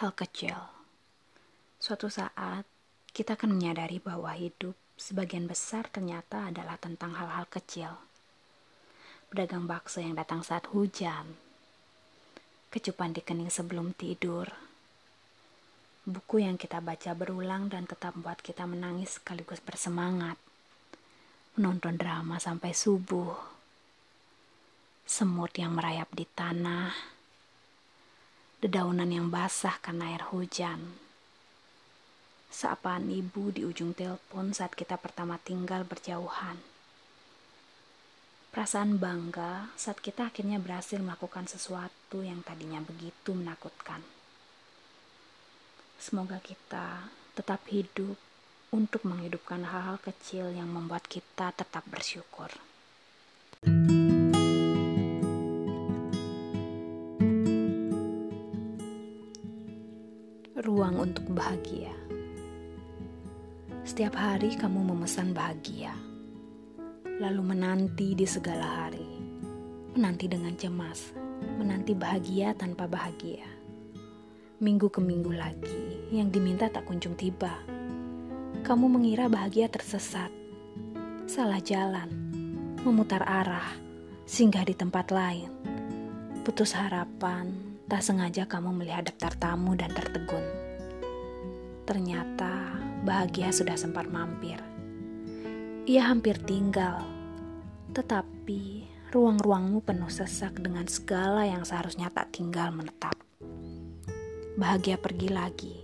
hal kecil. Suatu saat, kita akan menyadari bahwa hidup sebagian besar ternyata adalah tentang hal-hal kecil. Pedagang bakso yang datang saat hujan, kecupan di kening sebelum tidur, buku yang kita baca berulang dan tetap membuat kita menangis sekaligus bersemangat, menonton drama sampai subuh, semut yang merayap di tanah, dedaunan yang basah karena air hujan. Sapaan ibu di ujung telepon saat kita pertama tinggal berjauhan. Perasaan bangga saat kita akhirnya berhasil melakukan sesuatu yang tadinya begitu menakutkan. Semoga kita tetap hidup untuk menghidupkan hal-hal kecil yang membuat kita tetap bersyukur. Ruang untuk bahagia. Setiap hari kamu memesan bahagia, lalu menanti di segala hari, menanti dengan cemas, menanti bahagia tanpa bahagia. Minggu ke minggu lagi, yang diminta tak kunjung tiba. Kamu mengira bahagia tersesat, salah jalan, memutar arah, singgah di tempat lain, putus harapan, Tak sengaja kamu melihat daftar tamu dan tertegun. Ternyata bahagia sudah sempat mampir. Ia hampir tinggal, tetapi ruang-ruangmu penuh sesak dengan segala yang seharusnya tak tinggal menetap. Bahagia pergi lagi,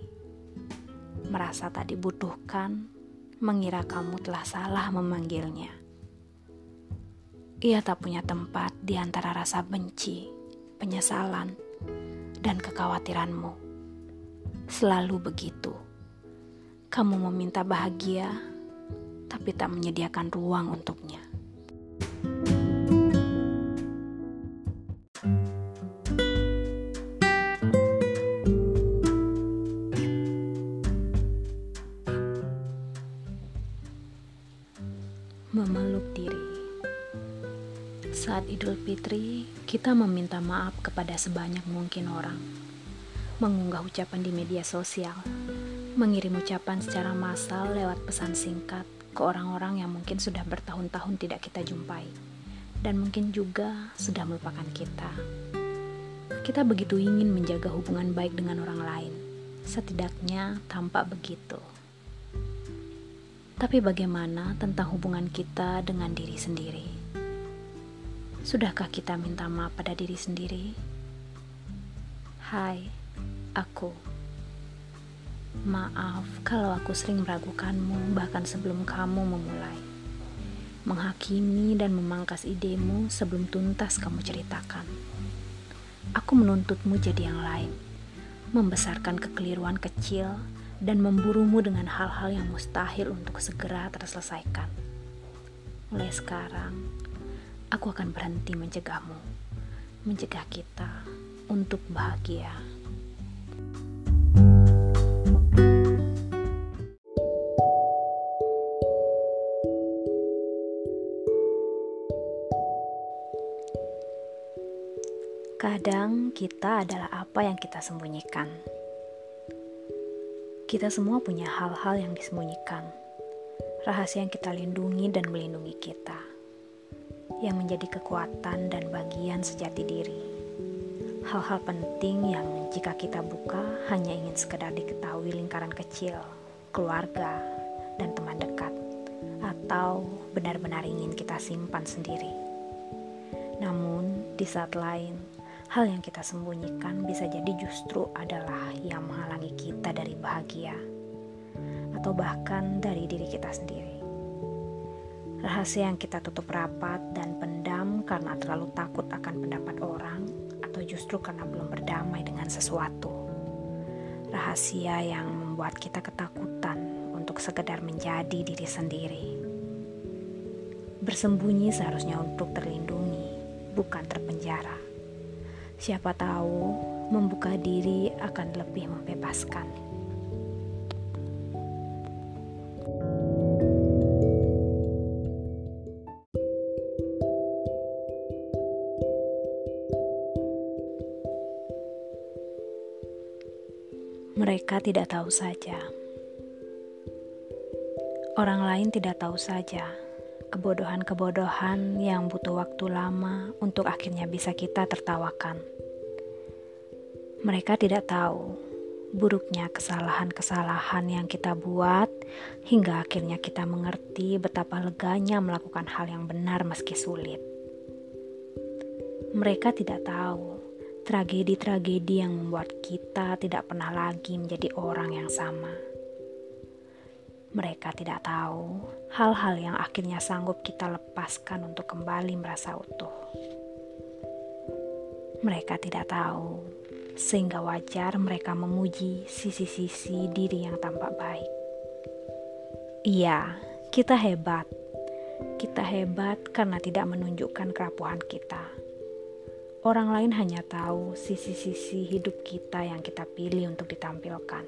merasa tak dibutuhkan, mengira kamu telah salah memanggilnya. Ia tak punya tempat di antara rasa benci, penyesalan, dan kekhawatiranmu. Selalu begitu. Kamu meminta bahagia, tapi tak menyediakan ruang untuknya. Memeluk diri. Saat Idul Fitri, kita meminta maaf kepada sebanyak mungkin orang. Mengunggah ucapan di media sosial, mengirim ucapan secara massal lewat pesan singkat ke orang-orang yang mungkin sudah bertahun-tahun tidak kita jumpai, dan mungkin juga sudah melupakan kita. Kita begitu ingin menjaga hubungan baik dengan orang lain, setidaknya tampak begitu. Tapi bagaimana tentang hubungan kita dengan diri sendiri? Sudahkah kita minta maaf pada diri sendiri? Hai, aku. Maaf kalau aku sering meragukanmu bahkan sebelum kamu memulai. Menghakimi dan memangkas idemu sebelum tuntas kamu ceritakan. Aku menuntutmu jadi yang lain. Membesarkan kekeliruan kecil dan memburumu dengan hal-hal yang mustahil untuk segera terselesaikan. Mulai sekarang, aku akan berhenti mencegahmu, mencegah kita untuk bahagia. Kadang kita adalah apa yang kita sembunyikan. Kita semua punya hal-hal yang disembunyikan, rahasia yang kita lindungi dan melindungi kita yang menjadi kekuatan dan bagian sejati diri. Hal-hal penting yang jika kita buka hanya ingin sekedar diketahui lingkaran kecil, keluarga, dan teman dekat, atau benar-benar ingin kita simpan sendiri. Namun, di saat lain, hal yang kita sembunyikan bisa jadi justru adalah yang menghalangi kita dari bahagia, atau bahkan dari diri kita sendiri. Rahasia yang kita tutup rapat dan pendam karena terlalu takut akan pendapat orang atau justru karena belum berdamai dengan sesuatu. Rahasia yang membuat kita ketakutan untuk sekedar menjadi diri sendiri. Bersembunyi seharusnya untuk terlindungi, bukan terpenjara. Siapa tahu membuka diri akan lebih membebaskan. Mereka tidak tahu saja. Orang lain tidak tahu saja kebodohan-kebodohan yang butuh waktu lama untuk akhirnya bisa kita tertawakan. Mereka tidak tahu buruknya kesalahan-kesalahan yang kita buat hingga akhirnya kita mengerti betapa leganya melakukan hal yang benar meski sulit. Mereka tidak tahu tragedi-tragedi yang membuat kita tidak pernah lagi menjadi orang yang sama. Mereka tidak tahu hal-hal yang akhirnya sanggup kita lepaskan untuk kembali merasa utuh. Mereka tidak tahu, sehingga wajar mereka memuji sisi-sisi diri yang tampak baik. Iya, kita hebat. Kita hebat karena tidak menunjukkan kerapuhan kita Orang lain hanya tahu sisi-sisi hidup kita yang kita pilih untuk ditampilkan.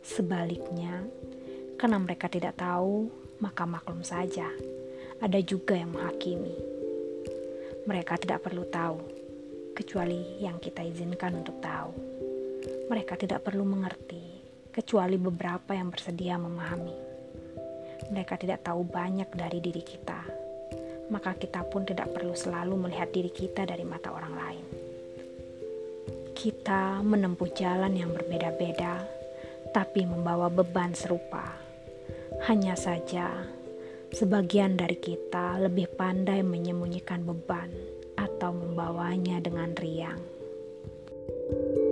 Sebaliknya, karena mereka tidak tahu, maka maklum saja. Ada juga yang menghakimi. Mereka tidak perlu tahu, kecuali yang kita izinkan untuk tahu. Mereka tidak perlu mengerti, kecuali beberapa yang bersedia memahami. Mereka tidak tahu banyak dari diri kita maka kita pun tidak perlu selalu melihat diri kita dari mata orang lain. Kita menempuh jalan yang berbeda-beda, tapi membawa beban serupa. Hanya saja, sebagian dari kita lebih pandai menyembunyikan beban atau membawanya dengan riang. thank you